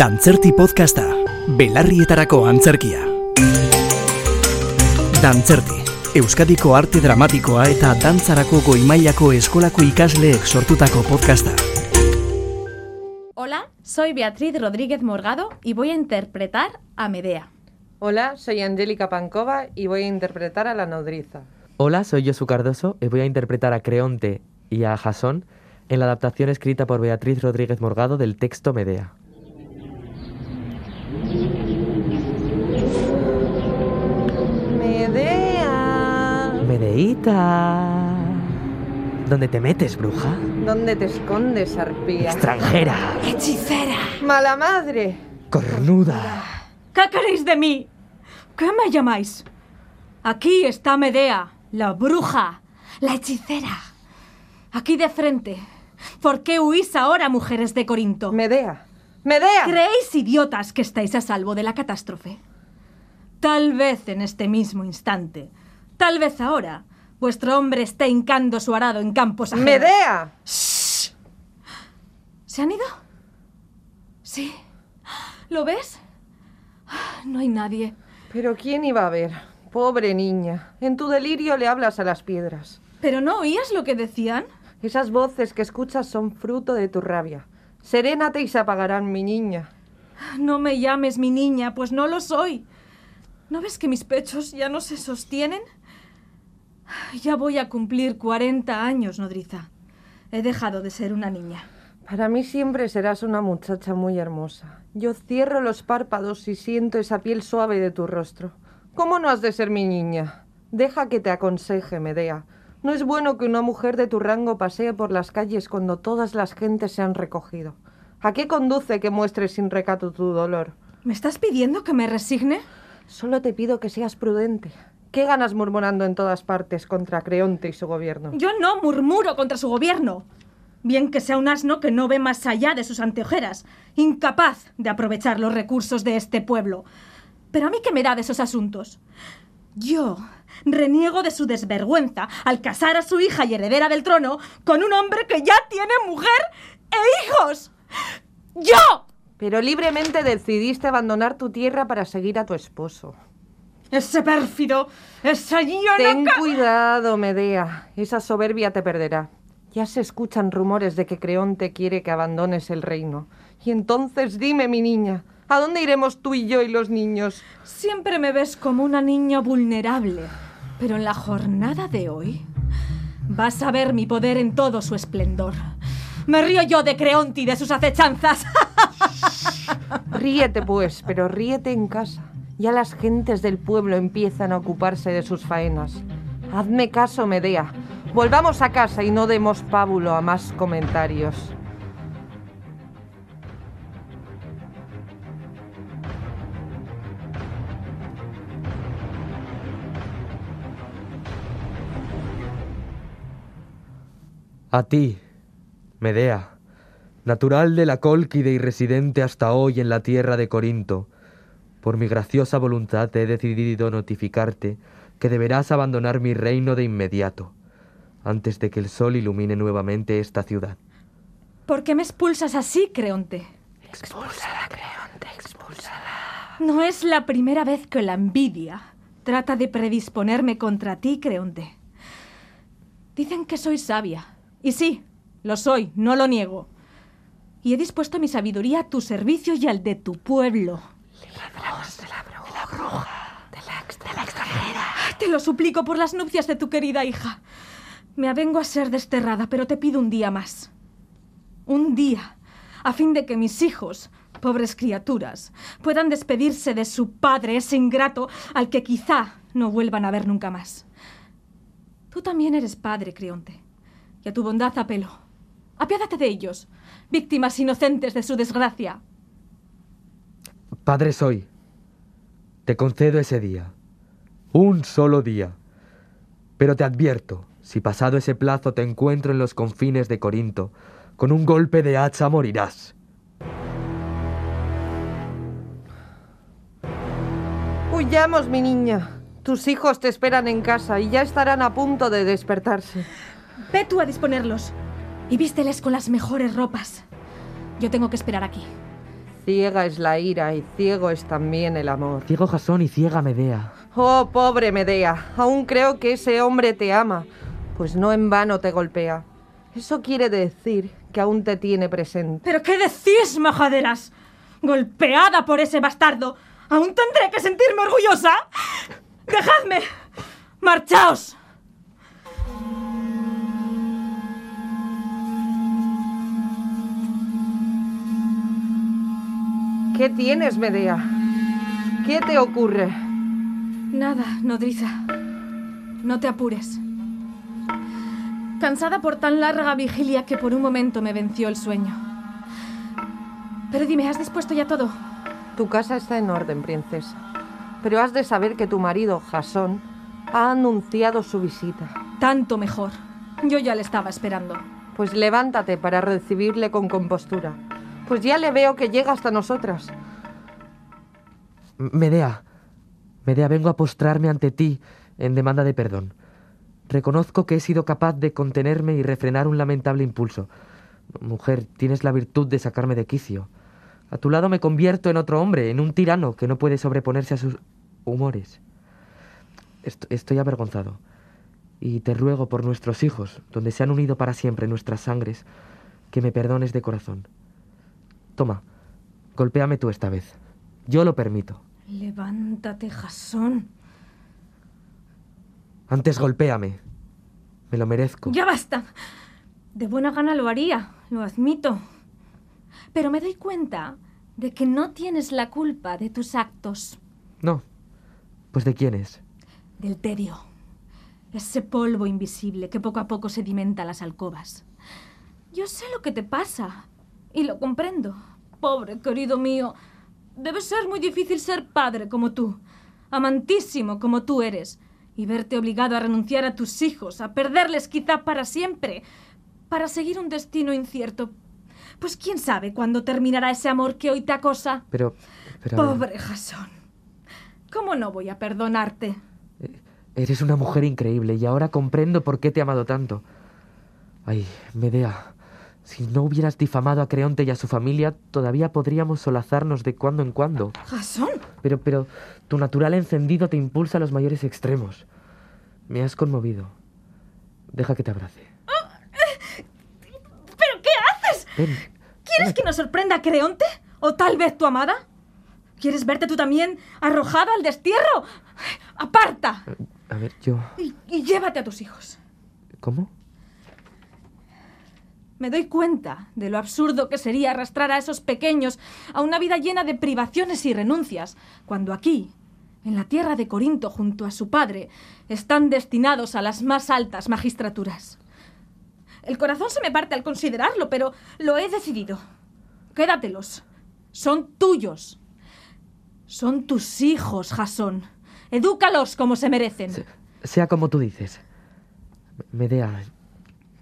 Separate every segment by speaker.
Speaker 1: Dantzerti podcasta, belarrietarako antzerkia. Dantzerti, Euskadiko arte dramatikoa eta dantzarako goimailako eskolako ikasleek sortutako podcasta.
Speaker 2: Hola, soy Beatriz Rodríguez Morgado y voy a interpretar a Medea.
Speaker 3: Hola, soy Angélica Pancova y voy a interpretar a la nodriza.
Speaker 4: Hola, soy Josu Cardoso y voy a interpretar a Creonte y a Jasón en la adaptación escrita por Beatriz Rodríguez Morgado del texto. Medea. Medeita. ¿Dónde te metes, bruja?
Speaker 3: ¿Dónde te escondes, arpía?
Speaker 4: Extranjera.
Speaker 2: ¡Hechicera!
Speaker 3: ¡Mala madre!
Speaker 4: Cornuda.
Speaker 2: ¿Qué queréis de mí? ¿Qué me llamáis? Aquí está Medea, la bruja, la hechicera. Aquí de frente. ¿Por qué huís ahora, mujeres de Corinto?
Speaker 3: Medea. Medea.
Speaker 2: ¿Creéis, idiotas, que estáis a salvo de la catástrofe? Tal vez en este mismo instante, tal vez ahora, vuestro hombre esté hincando su arado en campos ajenos.
Speaker 3: Medea.
Speaker 2: ¿Se han ido? Sí. ¿Lo ves? No hay nadie.
Speaker 3: Pero ¿quién iba a ver? Pobre niña. En tu delirio le hablas a las piedras.
Speaker 2: ¿Pero no oías lo que decían?
Speaker 3: Esas voces que escuchas son fruto de tu rabia. Serénate y se apagarán, mi niña.
Speaker 2: No me llames mi niña, pues no lo soy. ¿No ves que mis pechos ya no se sostienen? Ya voy a cumplir 40 años, nodriza. He dejado de ser una niña.
Speaker 3: Para mí siempre serás una muchacha muy hermosa. Yo cierro los párpados y siento esa piel suave de tu rostro. ¿Cómo no has de ser mi niña? Deja que te aconseje, Medea. No es bueno que una mujer de tu rango pasee por las calles cuando todas las gentes se han recogido. ¿A qué conduce que muestres sin recato tu dolor?
Speaker 2: ¿Me estás pidiendo que me resigne?
Speaker 3: Solo te pido que seas prudente. ¿Qué ganas murmurando en todas partes contra Creonte y su gobierno?
Speaker 2: Yo no murmuro contra su gobierno. Bien que sea un asno que no ve más allá de sus anteojeras, incapaz de aprovechar los recursos de este pueblo. Pero a mí qué me da de esos asuntos. Yo reniego de su desvergüenza al casar a su hija y heredera del trono con un hombre que ya tiene mujer e hijos. ¡Yo!
Speaker 3: Pero libremente decidiste abandonar tu tierra para seguir a tu esposo.
Speaker 2: Ese pérfido, ese
Speaker 3: Ten
Speaker 2: llano...
Speaker 3: cuidado, Medea. Esa soberbia te perderá. Ya se escuchan rumores de que Creonte quiere que abandones el reino. Y entonces dime, mi niña, ¿a dónde iremos tú y yo y los niños?
Speaker 2: Siempre me ves como una niña vulnerable. Pero en la jornada de hoy vas a ver mi poder en todo su esplendor. Me río yo de Creonte y de sus acechanzas.
Speaker 3: Ríete, pues, pero ríete en casa. Ya las gentes del pueblo empiezan a ocuparse de sus faenas. Hazme caso, Medea. Volvamos a casa y no demos pábulo a más comentarios.
Speaker 4: A ti, Medea, natural de la Cólquide y residente hasta hoy en la tierra de Corinto, por mi graciosa voluntad he decidido notificarte que deberás abandonar mi reino de inmediato, antes de que el sol ilumine nuevamente esta ciudad.
Speaker 2: ¿Por qué me expulsas así, Creonte?
Speaker 3: Expúlsala, Creonte, expúlsala.
Speaker 2: No es la primera vez que la envidia trata de predisponerme contra ti, Creonte. Dicen que soy sabia. Y sí, lo soy, no lo niego. Y he dispuesto mi sabiduría a tu servicio y al de tu pueblo.
Speaker 3: De la bruja, de la bruja, de la, ex- de la extranjera.
Speaker 2: Te lo suplico por las nupcias de tu querida hija. Me avengo a ser desterrada, pero te pido un día más. Un día, a fin de que mis hijos, pobres criaturas, puedan despedirse de su padre, ese ingrato, al que quizá no vuelvan a ver nunca más. Tú también eres padre, Crionte, y a tu bondad apelo. Apiádate de ellos, víctimas inocentes de su desgracia.
Speaker 4: Padre soy, te concedo ese día, un solo día, pero te advierto, si pasado ese plazo te encuentro en los confines de Corinto, con un golpe de hacha morirás.
Speaker 3: Huyamos, mi niña. Tus hijos te esperan en casa y ya estarán a punto de despertarse.
Speaker 2: Ve tú a disponerlos y vísteles con las mejores ropas. Yo tengo que esperar aquí.
Speaker 3: Ciega es la ira y ciego es también el amor.
Speaker 4: Ciego Jasón y ciega Medea.
Speaker 3: Oh, pobre Medea, aún creo que ese hombre te ama, pues no en vano te golpea. Eso quiere decir que aún te tiene presente.
Speaker 2: ¿Pero qué decís, majaderas? Golpeada por ese bastardo. ¿Aún tendré que sentirme orgullosa? ¡Dejadme! ¡Marchaos!
Speaker 3: ¿Qué tienes, Medea? ¿Qué te ocurre?
Speaker 2: Nada, nodriza. No te apures. Cansada por tan larga vigilia que por un momento me venció el sueño. Pero dime, ¿has dispuesto ya todo?
Speaker 3: Tu casa está en orden, princesa. Pero has de saber que tu marido, Jasón, ha anunciado su visita.
Speaker 2: Tanto mejor. Yo ya le estaba esperando.
Speaker 3: Pues levántate para recibirle con compostura. Pues ya le veo que llega hasta nosotras.
Speaker 4: Medea, Medea, vengo a postrarme ante ti en demanda de perdón. Reconozco que he sido capaz de contenerme y refrenar un lamentable impulso. Mujer, tienes la virtud de sacarme de quicio. A tu lado me convierto en otro hombre, en un tirano que no puede sobreponerse a sus humores. Est- estoy avergonzado. Y te ruego por nuestros hijos, donde se han unido para siempre nuestras sangres, que me perdones de corazón. Toma, golpéame tú esta vez. Yo lo permito.
Speaker 2: Levántate, Jasón.
Speaker 4: Antes golpéame. Me lo merezco.
Speaker 2: Ya basta. De buena gana lo haría, lo admito. Pero me doy cuenta de que no tienes la culpa de tus actos.
Speaker 4: No. Pues de quién es.
Speaker 2: Del tedio. Ese polvo invisible que poco a poco sedimenta las alcobas. Yo sé lo que te pasa y lo comprendo. Pobre querido mío. Debe ser muy difícil ser padre como tú, amantísimo como tú eres, y verte obligado a renunciar a tus hijos, a perderles quizá para siempre, para seguir un destino incierto. Pues quién sabe cuándo terminará ese amor que hoy te acosa.
Speaker 4: Pero... pero
Speaker 2: Pobre Jasón. ¿Cómo no voy a perdonarte?
Speaker 4: eres una mujer increíble y ahora comprendo por qué te he amado tanto. Ay, Medea, si no hubieras difamado a Creonte y a su familia, todavía podríamos solazarnos de cuando en cuando.
Speaker 2: Jasón.
Speaker 4: Pero, pero, tu natural encendido te impulsa a los mayores extremos. Me has conmovido. Deja que te abrace.
Speaker 2: ¿Pero qué haces?
Speaker 4: Ven.
Speaker 2: ¿Quieres que nos sorprenda a Creonte? ¿O tal vez tu amada? ¿Quieres verte tú también arrojada al destierro? ¡Aparta!
Speaker 4: A ver, yo...
Speaker 2: Y, y llévate a tus hijos.
Speaker 4: ¿Cómo?
Speaker 2: Me doy cuenta de lo absurdo que sería arrastrar a esos pequeños a una vida llena de privaciones y renuncias, cuando aquí, en la tierra de Corinto junto a su padre, están destinados a las más altas magistraturas. El corazón se me parte al considerarlo, pero lo he decidido. Quédatelos. Son tuyos. Son tus hijos, Jasón. Edúcalos como se merecen.
Speaker 4: Se- sea como tú dices. Medea,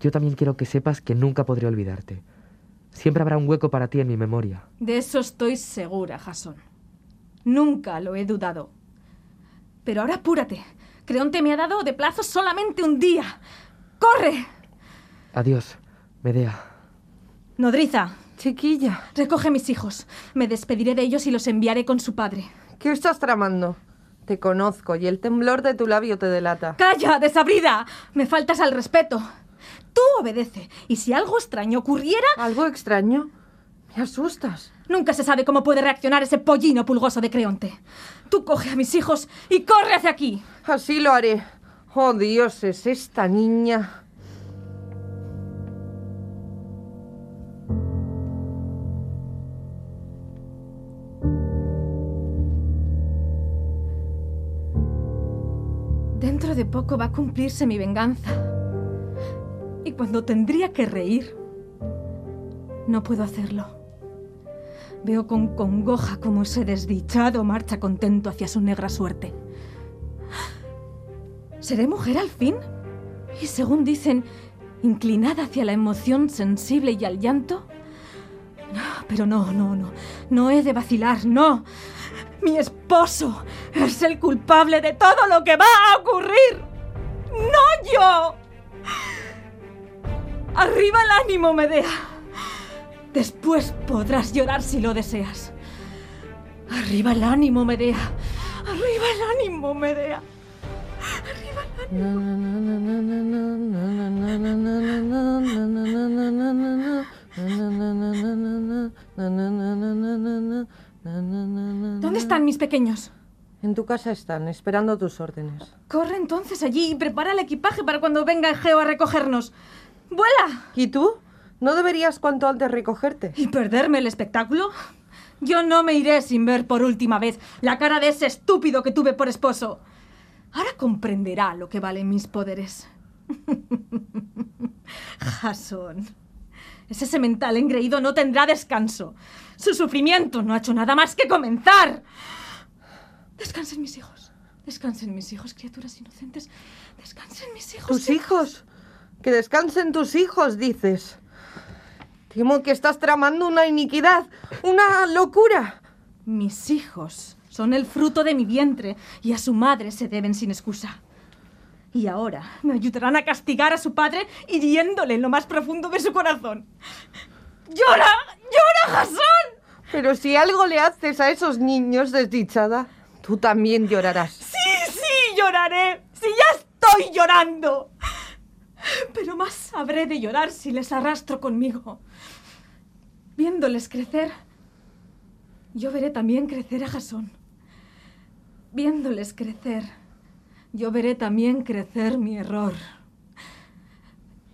Speaker 4: yo también quiero que sepas que nunca podré olvidarte. Siempre habrá un hueco para ti en mi memoria.
Speaker 2: De eso estoy segura, Jasón. Nunca lo he dudado. Pero ahora apúrate. Creonte me ha dado de plazo solamente un día. ¡Corre!
Speaker 4: Adiós, Medea.
Speaker 2: Nodriza,
Speaker 3: Chiquilla,
Speaker 2: recoge mis hijos. Me despediré de ellos y los enviaré con su padre.
Speaker 3: ¿qué estás tramando? Te conozco y el temblor de tu labio te delata.
Speaker 2: ¡Calla, desabrida! Me faltas al respeto. Tú obedece. Y si algo extraño ocurriera,
Speaker 3: ¿Algo extraño? Me asustas.
Speaker 2: nunca se sabe cómo puede reaccionar ese pollino pulgoso de Creonte. Tú coge a mis hijos y corre hacia aquí.
Speaker 3: Así lo haré. Oh, dioses, esta niña.
Speaker 2: Dentro de poco va a cumplirse mi venganza. Y cuando tendría que reír, no puedo hacerlo. Veo con congoja cómo ese desdichado marcha contento hacia su negra suerte. ¿Seré mujer al fin? Y según dicen, inclinada hacia la emoción sensible y al llanto. No, pero no, no, no. No he de vacilar, no. Mi esposo es el culpable de todo lo que va a ocurrir. No yo. Arriba el ánimo, Medea. Después podrás llorar si lo deseas. Arriba el ánimo, Medea. Arriba el ánimo, Medea. Arriba el ánimo. ¿Dónde están mis pequeños?
Speaker 3: En tu casa están, esperando tus órdenes.
Speaker 2: Corre entonces allí y prepara el equipaje para cuando venga Egeo a recogernos. ¡Vuela!
Speaker 3: ¿Y tú? ¿No deberías cuanto antes recogerte?
Speaker 2: ¿Y perderme el espectáculo? Yo no me iré sin ver por última vez la cara de ese estúpido que tuve por esposo. Ahora comprenderá lo que valen mis poderes. Jason. Ese semental engreído no tendrá descanso. Su sufrimiento no ha hecho nada más que comenzar. Descansen mis hijos. Descansen mis hijos, criaturas inocentes. Descansen mis hijos.
Speaker 3: ¿Tus hijos? Que descansen tus hijos, dices. Temo que estás tramando una iniquidad, una locura.
Speaker 2: Mis hijos son el fruto de mi vientre y a su madre se deben sin excusa. Y ahora me ayudarán a castigar a su padre hiriéndole en lo más profundo de su corazón. ¡Llora! ¡Llora, Jasón!
Speaker 3: Pero si algo le haces a esos niños, desdichada, tú también llorarás.
Speaker 2: Sí, sí, lloraré. Si ya estoy llorando. Pero más habré de llorar si les arrastro conmigo. Viéndoles crecer, yo veré también crecer a Jasón. Viéndoles crecer, yo veré también crecer mi error.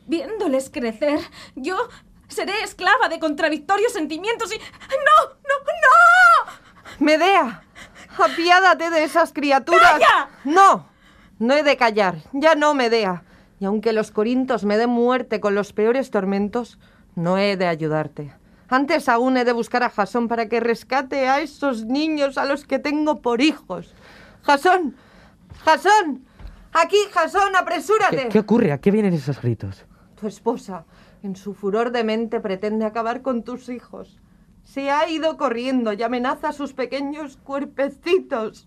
Speaker 2: Viéndoles crecer, yo seré esclava de contradictorios sentimientos y... ¡No! ¡No! ¡No!
Speaker 3: Medea, apiádate de esas criaturas.
Speaker 2: ¡Calla!
Speaker 3: No, no he de callar. Ya no, Medea. Y aunque los corintos me den muerte con los peores tormentos, no he de ayudarte. Antes aún he de buscar a Jasón para que rescate a esos niños a los que tengo por hijos. Jasón, Jasón, aquí, Jasón, apresúrate.
Speaker 4: ¿Qué, qué ocurre? ¿A qué vienen esos gritos?
Speaker 3: Tu esposa, en su furor de mente, pretende acabar con tus hijos. Se ha ido corriendo y amenaza a sus pequeños cuerpecitos.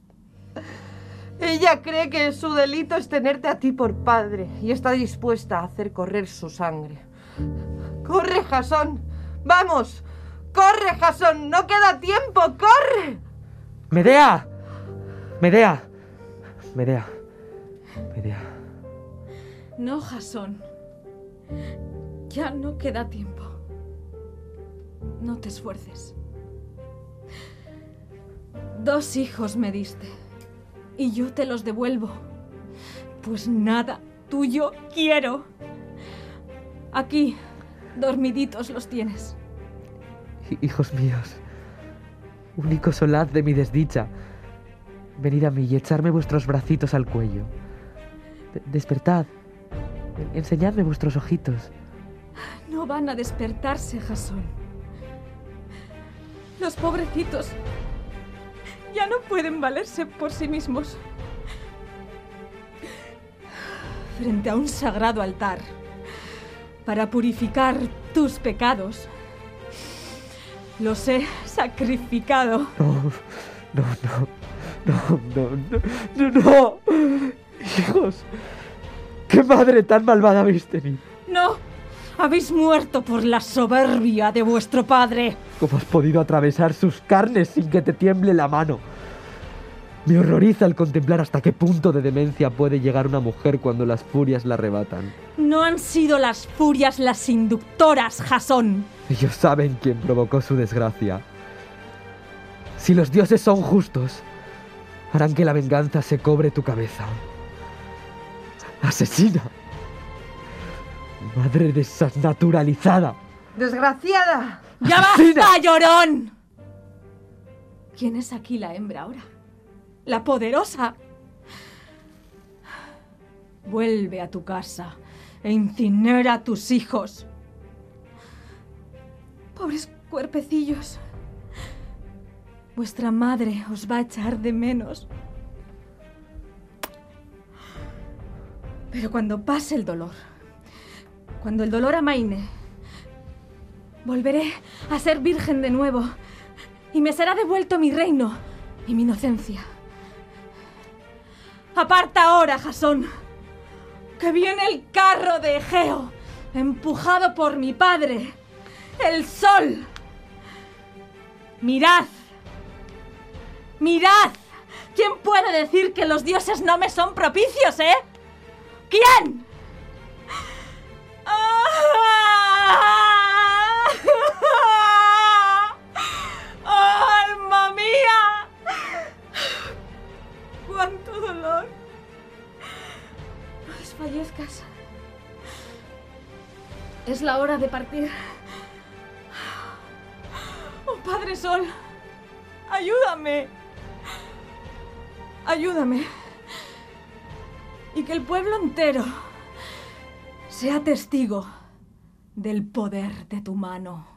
Speaker 3: Ella cree que su delito es tenerte a ti por padre y está dispuesta a hacer correr su sangre. ¡Corre, Jasón! ¡Vamos! ¡Corre, Jasón! ¡No queda tiempo! ¡Corre!
Speaker 4: ¡Medea! ¡Medea! Medea. Medea.
Speaker 2: No, Jasón. Ya no queda tiempo. No te esfuerces. Dos hijos me diste. Y yo te los devuelvo. Pues nada tuyo quiero. Aquí, dormiditos los tienes.
Speaker 4: Hi- Hijos míos, único solaz de mi desdicha, venid a mí y echarme vuestros bracitos al cuello. De- despertad, en- enseñadme vuestros ojitos.
Speaker 2: No van a despertarse, Jasón. Los pobrecitos ya no pueden valerse por sí mismos. Frente a un sagrado altar, para purificar tus pecados, los he sacrificado.
Speaker 4: No, no, no, no, no, no, no, no. Hijos, qué madre tan malvada habéis tenido.
Speaker 2: No, habéis muerto por la soberbia de vuestro padre.
Speaker 4: ¿Cómo has podido atravesar sus carnes sin que te tiemble la mano? Me horroriza el contemplar hasta qué punto de demencia puede llegar una mujer cuando las furias la arrebatan.
Speaker 2: No han sido las furias las inductoras, Jasón.
Speaker 4: Ellos saben quién provocó su desgracia. Si los dioses son justos, harán que la venganza se cobre tu cabeza. Asesina. Madre desnaturalizada.
Speaker 3: ¡Desgraciada!
Speaker 2: ¡Ya
Speaker 4: ¡Asesina!
Speaker 2: basta, llorón! ¿Quién es aquí la hembra ahora? La poderosa. Vuelve a tu casa e incinera a tus hijos. Pobres cuerpecillos. Vuestra madre os va a echar de menos. Pero cuando pase el dolor, cuando el dolor amaine, volveré a ser virgen de nuevo y me será devuelto mi reino y mi inocencia. Aparta ahora, Jasón, que viene el carro de Egeo, empujado por mi padre, el sol. Mirad, Mirad. ¿Quién puede decir que los dioses no me son propicios, eh? ¿Quién? Es la hora de partir. Oh, Padre Sol, ayúdame. Ayúdame. Y que el pueblo entero sea testigo del poder de tu mano.